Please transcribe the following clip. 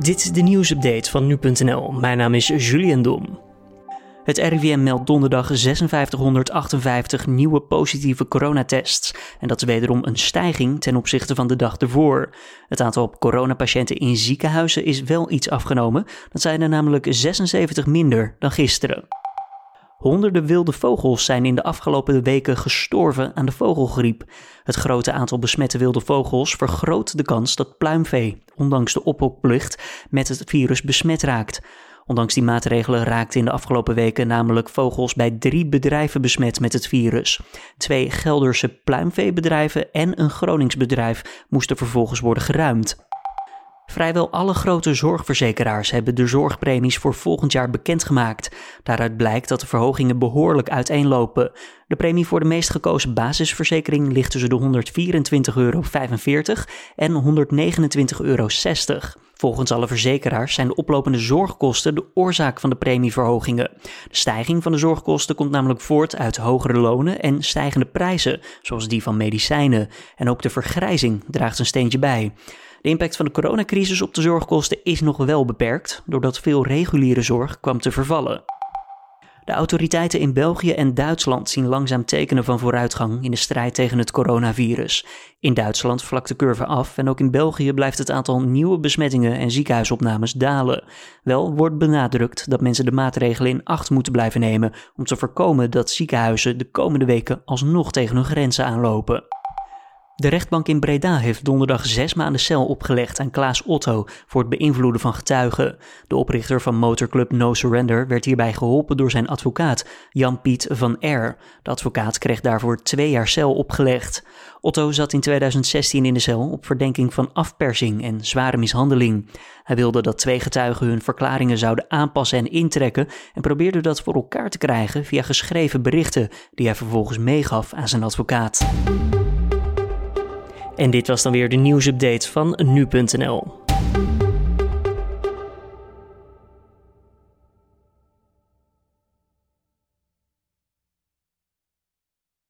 Dit is de nieuwsupdate van nu.nl. Mijn naam is Julian Dom. Het RIVM meldt donderdag 5658 nieuwe positieve coronatests. En dat is wederom een stijging ten opzichte van de dag ervoor. Het aantal coronapatiënten in ziekenhuizen is wel iets afgenomen. Dat zijn er namelijk 76 minder dan gisteren. Honderden wilde vogels zijn in de afgelopen weken gestorven aan de vogelgriep. Het grote aantal besmette wilde vogels vergroot de kans dat pluimvee, ondanks de ophokplicht, met het virus besmet raakt. Ondanks die maatregelen raakten in de afgelopen weken namelijk vogels bij drie bedrijven besmet met het virus. Twee Gelderse pluimveebedrijven en een Groningsbedrijf moesten vervolgens worden geruimd. Vrijwel alle grote zorgverzekeraars hebben de zorgpremies voor volgend jaar bekendgemaakt. Daaruit blijkt dat de verhogingen behoorlijk uiteenlopen. De premie voor de meest gekozen basisverzekering ligt tussen de 124,45 euro en 129,60 euro. Volgens alle verzekeraars zijn de oplopende zorgkosten de oorzaak van de premieverhogingen. De stijging van de zorgkosten komt namelijk voort uit hogere lonen en stijgende prijzen, zoals die van medicijnen. En ook de vergrijzing draagt een steentje bij. De impact van de coronacrisis op de zorgkosten is nog wel beperkt, doordat veel reguliere zorg kwam te vervallen. De autoriteiten in België en Duitsland zien langzaam tekenen van vooruitgang in de strijd tegen het coronavirus. In Duitsland vlakt de curve af en ook in België blijft het aantal nieuwe besmettingen en ziekenhuisopnames dalen. Wel wordt benadrukt dat mensen de maatregelen in acht moeten blijven nemen om te voorkomen dat ziekenhuizen de komende weken alsnog tegen hun grenzen aanlopen. De rechtbank in Breda heeft donderdag zes maanden cel opgelegd aan Klaas Otto voor het beïnvloeden van getuigen. De oprichter van motorclub No Surrender werd hierbij geholpen door zijn advocaat, Jan-Piet van R. De advocaat kreeg daarvoor twee jaar cel opgelegd. Otto zat in 2016 in de cel op verdenking van afpersing en zware mishandeling. Hij wilde dat twee getuigen hun verklaringen zouden aanpassen en intrekken en probeerde dat voor elkaar te krijgen via geschreven berichten die hij vervolgens meegaf aan zijn advocaat. En dit was dan weer de nieuwsupdate van nu.nl.